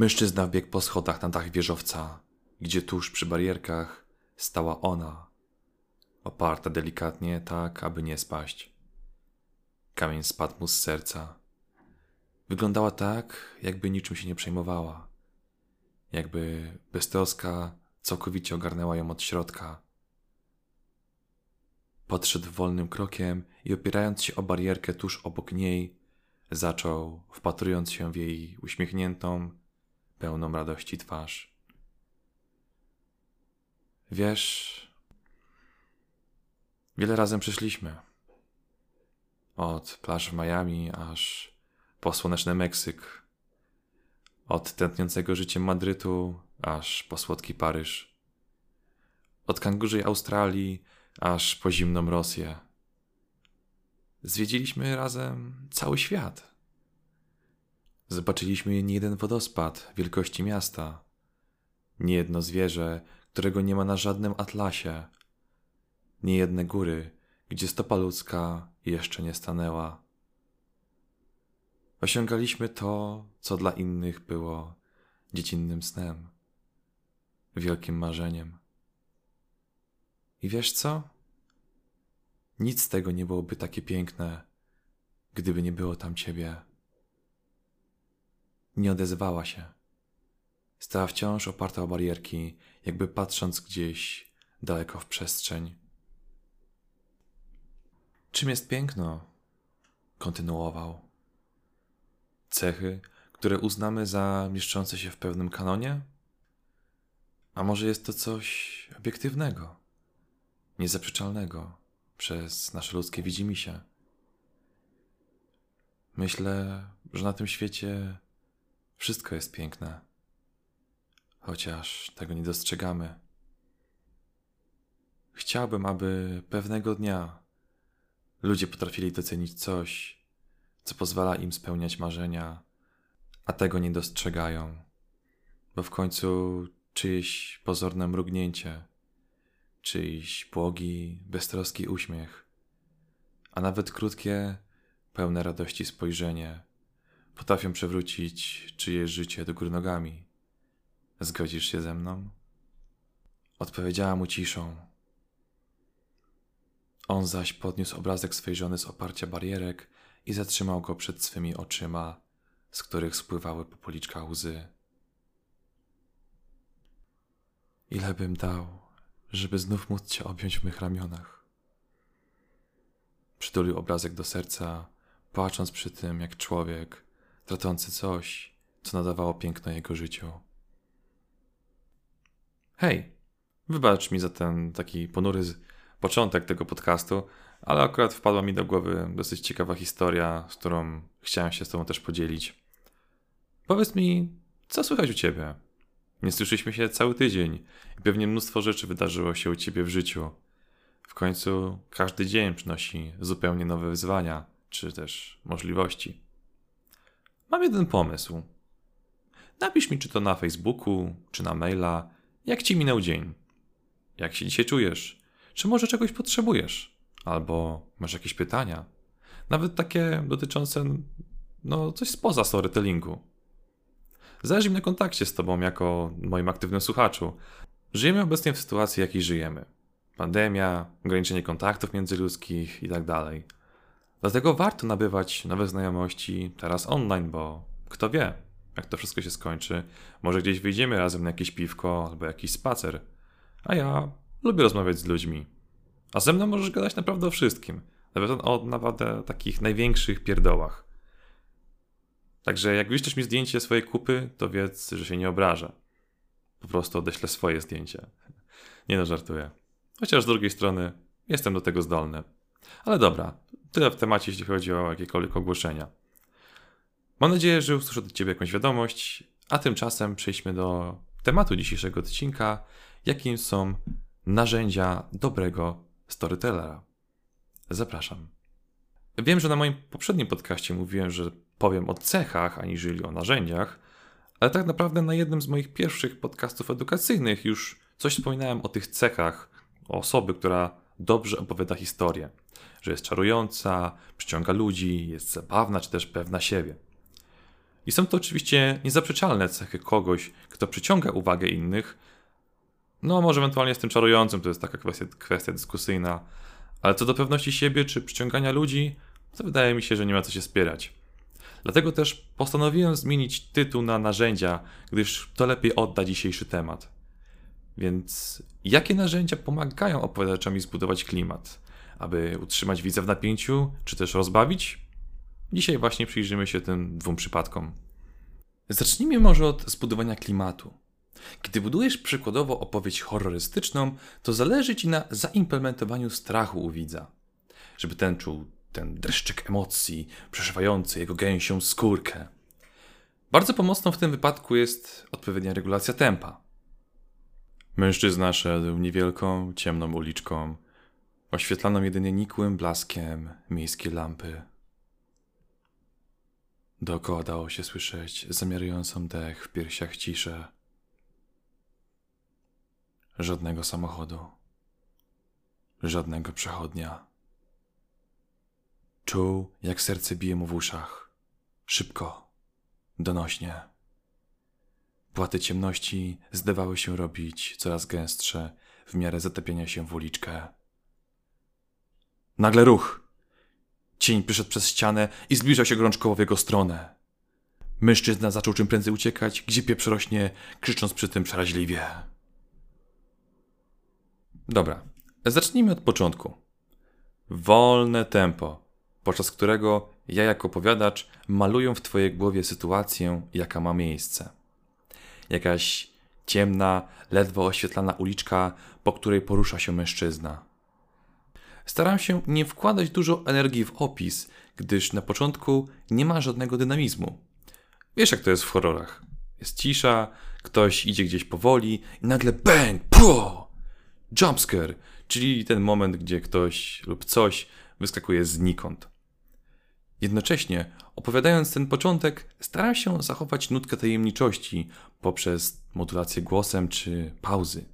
Mężczyzna wbiegł po schodach na dach wieżowca, gdzie tuż przy barierkach stała ona, oparta delikatnie tak, aby nie spaść. Kamień spadł mu z serca. Wyglądała tak, jakby niczym się nie przejmowała. Jakby beztroska całkowicie ogarnęła ją od środka. Podszedł wolnym krokiem i opierając się o barierkę tuż obok niej, zaczął, wpatrując się w jej uśmiechniętą, pełną radości twarz. Wiesz, wiele razem przyszliśmy. Od plaż w Miami aż po słoneczny Meksyk. Od tętniącego życiem Madrytu aż po słodki Paryż. Od kangurzej Australii aż po zimną Rosję. Zwiedziliśmy razem cały świat. Zobaczyliśmy nie jeden wodospad wielkości miasta, nie jedno zwierzę, którego nie ma na żadnym atlasie, nie jedne góry, gdzie stopa ludzka jeszcze nie stanęła. Osiągaliśmy to, co dla innych było dziecinnym snem, wielkim marzeniem. I wiesz co? Nic z tego nie byłoby takie piękne, gdyby nie było tam ciebie. Nie odezwała się. Stała wciąż oparta o barierki, jakby patrząc gdzieś daleko w przestrzeń. Czym jest piękno? Kontynuował. Cechy, które uznamy za mieszczące się w pewnym kanonie? A może jest to coś obiektywnego, niezaprzeczalnego przez nasze ludzkie widzimisię? Myślę, że na tym świecie wszystko jest piękne, chociaż tego nie dostrzegamy. Chciałbym, aby pewnego dnia ludzie potrafili docenić coś, co pozwala im spełniać marzenia, a tego nie dostrzegają, bo w końcu czyjeś pozorne mrugnięcie, czyjś błogi, beztroski uśmiech, a nawet krótkie, pełne radości spojrzenie potrafią przewrócić czyjeś życie do góry nogami. Zgodzisz się ze mną? Odpowiedziała mu ciszą. On zaś podniósł obrazek swej żony z oparcia barierek i zatrzymał go przed swymi oczyma, z których spływały po policzkach łzy. Ile bym dał, żeby znów móc cię objąć w mych ramionach. Przytulił obrazek do serca, płacząc przy tym jak człowiek, tracący coś, co nadawało piękno jego życiu. Hej, wybacz mi za ten taki ponury początek tego podcastu, ale akurat wpadła mi do głowy dosyć ciekawa historia, z którą chciałem się z Tobą też podzielić. Powiedz mi, co słychać u Ciebie? Nie słyszeliśmy się cały tydzień i pewnie mnóstwo rzeczy wydarzyło się u Ciebie w życiu. W końcu każdy dzień przynosi zupełnie nowe wyzwania, czy też możliwości. Mam jeden pomysł. Napisz mi, czy to na Facebooku, czy na maila, jak ci minął dzień. Jak się dzisiaj czujesz? Czy może czegoś potrzebujesz? Albo masz jakieś pytania? Nawet takie dotyczące, no, coś spoza storytellingu. Zależy mi na kontakcie z Tobą jako moim aktywnym słuchaczu. Żyjemy obecnie w sytuacji, jakiej żyjemy. Pandemia, ograniczenie kontaktów międzyludzkich itd. Dlatego warto nabywać nowe znajomości teraz online, bo kto wie, jak to wszystko się skończy. Może gdzieś wyjdziemy razem na jakieś piwko albo jakiś spacer. A ja lubię rozmawiać z ludźmi. A ze mną możesz gadać naprawdę o wszystkim. Nawet o naprawdę takich największych pierdołach. Także jak wyślesz mi zdjęcie swojej kupy, to wiedz, że się nie obrażę. Po prostu odeślę swoje zdjęcie. Nie no, żartuję. Chociaż z drugiej strony jestem do tego zdolny. Ale dobra, tyle w temacie, jeśli chodzi o jakiekolwiek ogłoszenia. Mam nadzieję, że usłyszę od Ciebie jakąś wiadomość, a tymczasem przejdźmy do tematu dzisiejszego odcinka, jakim są narzędzia dobrego storytellera. Zapraszam. Wiem, że na moim poprzednim podcaście mówiłem, że powiem o cechach, aniżeli o narzędziach, ale tak naprawdę na jednym z moich pierwszych podcastów edukacyjnych już coś wspominałem o tych cechach o osoby, która dobrze opowiada historię, że jest czarująca, przyciąga ludzi, jest zabawna czy też pewna siebie. I są to oczywiście niezaprzeczalne cechy kogoś, kto przyciąga uwagę innych. No, może ewentualnie tym czarującym, to jest taka kwestia, kwestia dyskusyjna, ale co do pewności siebie czy przyciągania ludzi, to wydaje mi się, że nie ma co się spierać. Dlatego też postanowiłem zmienić tytuł na narzędzia, gdyż to lepiej odda dzisiejszy temat. Więc jakie narzędzia pomagają opowiadaczom zbudować klimat? Aby utrzymać widza w napięciu, czy też rozbawić? Dzisiaj właśnie przyjrzymy się tym dwóm przypadkom. Zacznijmy może od zbudowania klimatu. Gdy budujesz przykładowo opowieść horrorystyczną, to zależy ci na zaimplementowaniu strachu u widza. Żeby ten czuł ten dreszczyk emocji przeszywający jego gęsią skórkę. Bardzo pomocną w tym wypadku jest odpowiednia regulacja tempa. Mężczyzna szedł niewielką, ciemną uliczką, oświetlaną jedynie nikłym blaskiem miejskiej lampy. Dookoła dało się słyszeć zamierającą dech w piersiach ciszę. Żadnego samochodu, żadnego przechodnia. Czuł, jak serce bije mu w uszach. Szybko, donośnie. Płaty ciemności zdawały się robić coraz gęstsze w miarę zatapiania się w uliczkę. Nagle ruch. Cień przyszedł przez ścianę i zbliżał się gorączkowo w jego stronę. Mężczyzna zaczął czym prędzej uciekać, gdzie pieprz rośnie, krzycząc przy tym przeraźliwie. Dobra, zacznijmy od początku. Wolne tempo podczas którego ja jako opowiadacz maluję w Twojej głowie sytuację, jaka ma miejsce. Jakaś ciemna, ledwo oświetlana uliczka, po której porusza się mężczyzna. Staram się nie wkładać dużo energii w opis, gdyż na początku nie ma żadnego dynamizmu. Wiesz, jak to jest w horrorach. Jest cisza, ktoś idzie gdzieś powoli i nagle bang, pro! Jumpscare, czyli ten moment, gdzie ktoś lub coś wyskakuje znikąd. Jednocześnie, opowiadając ten początek, staram się zachować nutkę tajemniczości poprzez modulację głosem czy pauzy.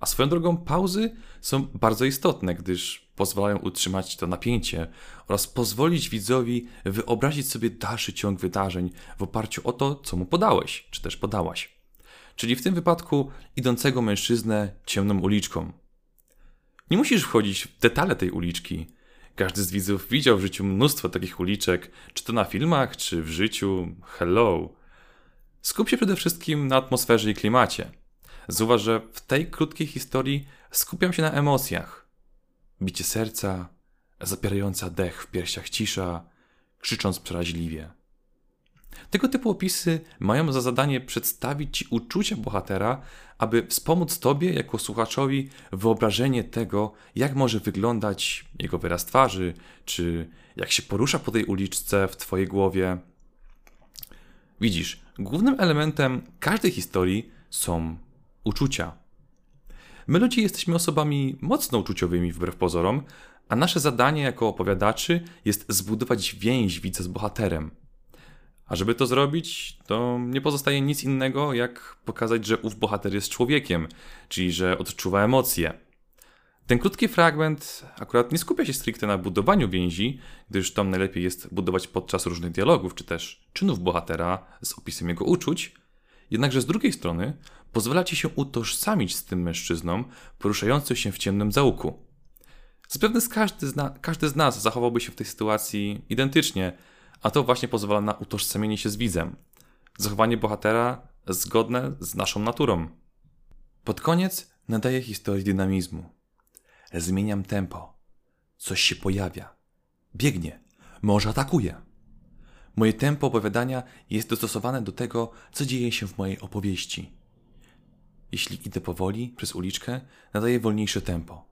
A swoją drogą, pauzy są bardzo istotne, gdyż pozwalają utrzymać to napięcie oraz pozwolić widzowi wyobrazić sobie dalszy ciąg wydarzeń w oparciu o to, co mu podałeś, czy też podałaś. Czyli w tym wypadku idącego mężczyznę ciemną uliczką. Nie musisz wchodzić w detale tej uliczki, każdy z widzów widział w życiu mnóstwo takich uliczek, czy to na filmach, czy w życiu. Hello. Skup się przede wszystkim na atmosferze i klimacie. Zauważ, że w tej krótkiej historii skupiam się na emocjach. Bicie serca, zapierająca dech w piersiach cisza, krzycząc przeraźliwie. Tego typu opisy mają za zadanie przedstawić Ci uczucia bohatera, aby wspomóc Tobie jako słuchaczowi wyobrażenie tego, jak może wyglądać jego wyraz twarzy, czy jak się porusza po tej uliczce w Twojej głowie. Widzisz, głównym elementem każdej historii są uczucia. My ludzie jesteśmy osobami mocno uczuciowymi wbrew pozorom, a nasze zadanie jako opowiadaczy jest zbudować więź widza z bohaterem. A żeby to zrobić, to nie pozostaje nic innego, jak pokazać, że ów bohater jest człowiekiem, czyli że odczuwa emocje. Ten krótki fragment akurat nie skupia się stricte na budowaniu więzi, gdyż tam najlepiej jest budować podczas różnych dialogów, czy też czynów bohatera z opisem jego uczuć, jednakże z drugiej strony pozwala ci się utożsamić z tym mężczyzną poruszającym się w ciemnym zaułku. Zapewne każdy z, każdy z nas zachowałby się w tej sytuacji identycznie, a to właśnie pozwala na utożsamienie się z widzem. Zachowanie bohatera zgodne z naszą naturą. Pod koniec nadaję historii dynamizmu. Zmieniam tempo. Coś się pojawia. Biegnie. Może atakuje. Moje tempo opowiadania jest dostosowane do tego, co dzieje się w mojej opowieści. Jeśli idę powoli przez uliczkę, nadaję wolniejsze tempo.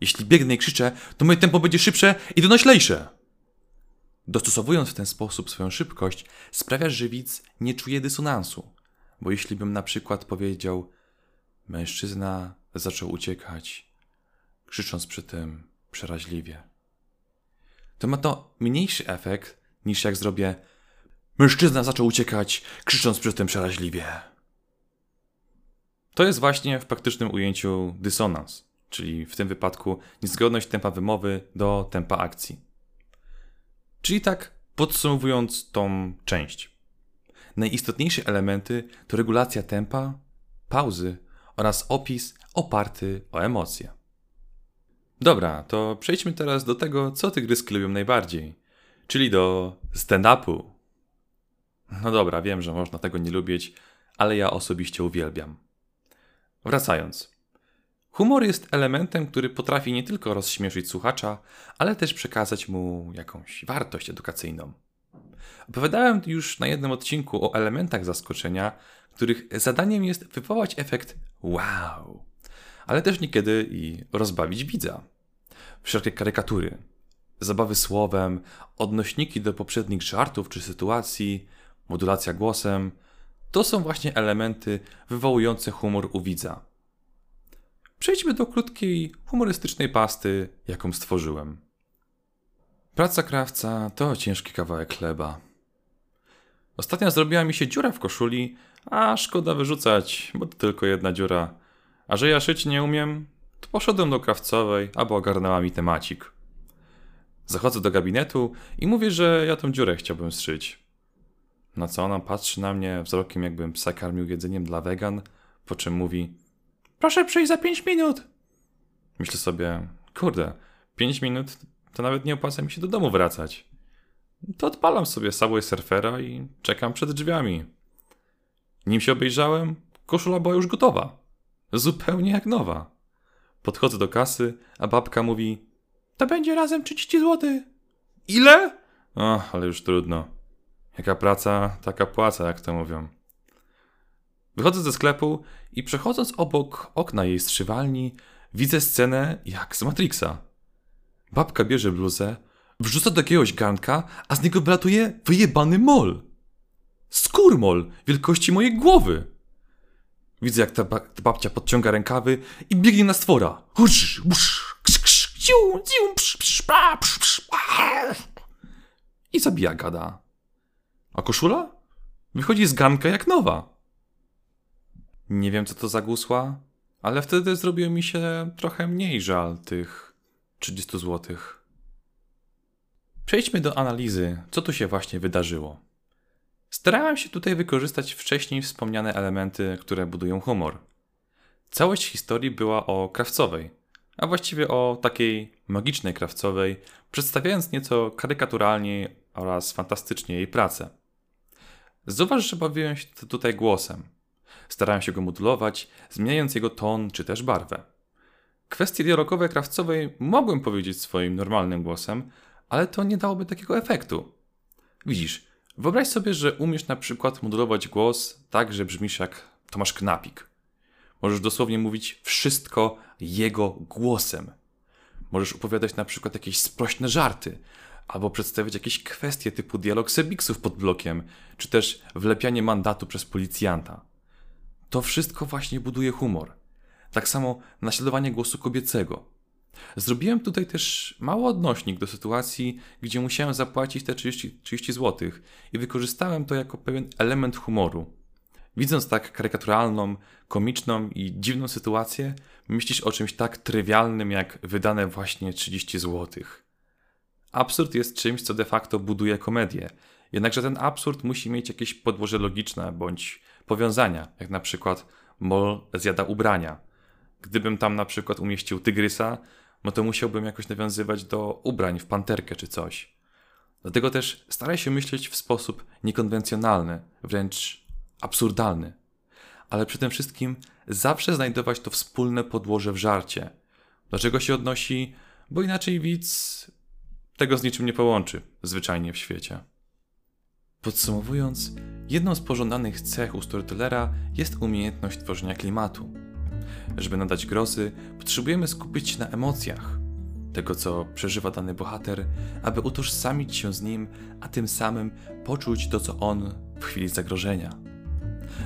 Jeśli biegnę i krzyczę, to moje tempo będzie szybsze i donoślejsze. Dostosowując w ten sposób swoją szybkość, sprawiasz, że widz nie czuje dysonansu. Bo jeśli bym na przykład powiedział, mężczyzna zaczął uciekać, krzycząc przy tym przeraźliwie, to ma to mniejszy efekt niż jak zrobię, mężczyzna zaczął uciekać, krzycząc przy tym przeraźliwie. To jest właśnie w praktycznym ujęciu dysonans, czyli w tym wypadku niezgodność tempa wymowy do tempa akcji. Czyli tak Podsumowując tą część. Najistotniejsze elementy to regulacja tempa, pauzy oraz opis oparty o emocje. Dobra, to przejdźmy teraz do tego, co tygryski lubią najbardziej, czyli do stand-upu. No dobra, wiem, że można tego nie lubić, ale ja osobiście uwielbiam. Wracając. Humor jest elementem, który potrafi nie tylko rozśmieszyć słuchacza, ale też przekazać mu jakąś wartość edukacyjną. Opowiadałem już na jednym odcinku o elementach zaskoczenia, których zadaniem jest wywołać efekt wow, ale też niekiedy i rozbawić widza. Wszelkie karykatury, zabawy słowem, odnośniki do poprzednich żartów czy sytuacji, modulacja głosem to są właśnie elementy wywołujące humor u widza. Przejdźmy do krótkiej, humorystycznej pasty, jaką stworzyłem. Praca krawca to ciężki kawałek chleba. Ostatnio zrobiła mi się dziura w koszuli, a szkoda wyrzucać, bo to tylko jedna dziura. A że ja szyć nie umiem, to poszedłem do krawcowej, aby ogarnęła mi temacik. Zachodzę do gabinetu i mówię, że ja tą dziurę chciałbym zszyć. Na co ona patrzy na mnie wzrokiem, jakbym psa karmił jedzeniem dla wegan, po czym mówi: Proszę przyjść za pięć minut. Myślę sobie: Kurde, pięć minut to nawet nie opłaca mi się do domu wracać. To odpalam sobie Subway Surfera i czekam przed drzwiami. Nim się obejrzałem, koszula była już gotowa. Zupełnie jak nowa. Podchodzę do kasy, a babka mówi: To będzie razem 30 zł. Ile? O, ale już trudno. Jaka praca, taka płaca, jak to mówią. Wychodzę ze sklepu i przechodząc obok okna jej strzywalni, widzę scenę jak z Matrixa. Babka bierze bluzę, wrzuca do jakiegoś garnka, a z niego wylatuje wyjebany mol. Skórmol wielkości mojej głowy. Widzę, jak ta, ba ta babcia podciąga rękawy i biegnie na stwora. I zabija gada. A koszula? Wychodzi z garnka jak nowa. Nie wiem, co to za ale wtedy zrobiło mi się trochę mniej żal tych 30 złotych. Przejdźmy do analizy, co tu się właśnie wydarzyło. Starałem się tutaj wykorzystać wcześniej wspomniane elementy, które budują humor. Całość historii była o krawcowej, a właściwie o takiej magicznej krawcowej, przedstawiając nieco karykaturalnie oraz fantastycznie jej pracę. Zauważ, że bawiłem się tutaj głosem. Starałem się go modulować, zmieniając jego ton czy też barwę. Kwestie dialogowe krawcowej mogłem powiedzieć swoim normalnym głosem, ale to nie dałoby takiego efektu. Widzisz, wyobraź sobie, że umiesz na przykład modulować głos tak, że brzmisz jak Tomasz Knapik. Możesz dosłownie mówić wszystko jego głosem. Możesz opowiadać na przykład jakieś sprośne żarty, albo przedstawiać jakieś kwestie typu dialog sebiksów pod blokiem, czy też wlepianie mandatu przez policjanta. To wszystko właśnie buduje humor. Tak samo naśladowanie głosu kobiecego. Zrobiłem tutaj też mały odnośnik do sytuacji, gdzie musiałem zapłacić te 30, 30 zł i wykorzystałem to jako pewien element humoru. Widząc tak karykaturalną, komiczną i dziwną sytuację, myślisz o czymś tak trywialnym jak wydane właśnie 30 zł. Absurd jest czymś, co de facto buduje komedię, jednakże ten absurd musi mieć jakieś podłoże logiczne bądź powiązania, jak na przykład mol zjada ubrania. Gdybym tam na przykład umieścił tygrysa, no to musiałbym jakoś nawiązywać do ubrań w panterkę czy coś. Dlatego też staraj się myśleć w sposób niekonwencjonalny, wręcz absurdalny. Ale przy tym wszystkim zawsze znajdować to wspólne podłoże w żarcie. Dlaczego się odnosi? Bo inaczej widz tego z niczym nie połączy, zwyczajnie w świecie. Podsumowując, jedną z pożądanych cech u storytellera jest umiejętność tworzenia klimatu. Żeby nadać grozy, potrzebujemy skupić się na emocjach, tego co przeżywa dany bohater, aby utożsamić się z nim, a tym samym poczuć to, co on w chwili zagrożenia.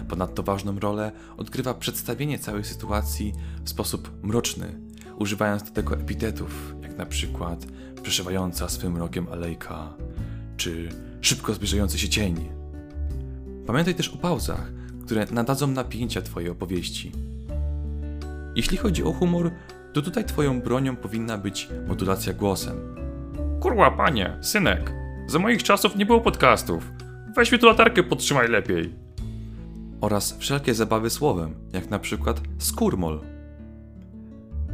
Ponadto ważną rolę odgrywa przedstawienie całej sytuacji w sposób mroczny, używając do tego epitetów, jak na przykład przeszywająca swym rokiem alejka, czy szybko zbliżający się cień. Pamiętaj też o pauzach, które nadadzą napięcia Twojej opowieści. Jeśli chodzi o humor, to tutaj Twoją bronią powinna być modulacja głosem. Kurwa, panie, synek, Za moich czasów nie było podcastów. Weź mi tu latarkę, podtrzymaj lepiej. Oraz wszelkie zabawy słowem, jak na przykład skurmol.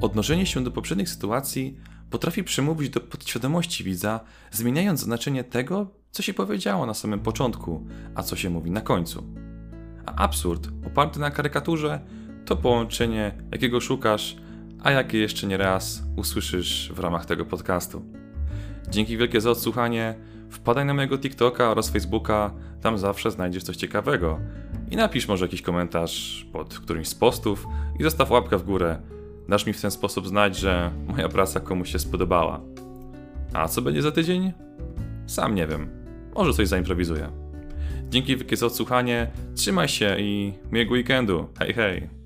Odnoszenie się do poprzednich sytuacji potrafi przemówić do podświadomości widza, zmieniając znaczenie tego, co się powiedziało na samym początku, a co się mówi na końcu. A absurd oparty na karykaturze to połączenie, jakiego szukasz, a jakie jeszcze nie raz usłyszysz w ramach tego podcastu. Dzięki wielkie za odsłuchanie. Wpadaj na mojego TikToka oraz Facebooka, tam zawsze znajdziesz coś ciekawego. I napisz może jakiś komentarz pod którymś z postów i zostaw łapkę w górę. Dasz mi w ten sposób znać, że moja praca komuś się spodobała. A co będzie za tydzień? Sam nie wiem. Może coś zaimprowizuję. Dzięki wielkie za odsłuchanie, trzymaj się i miłego weekendu. Hej, hej!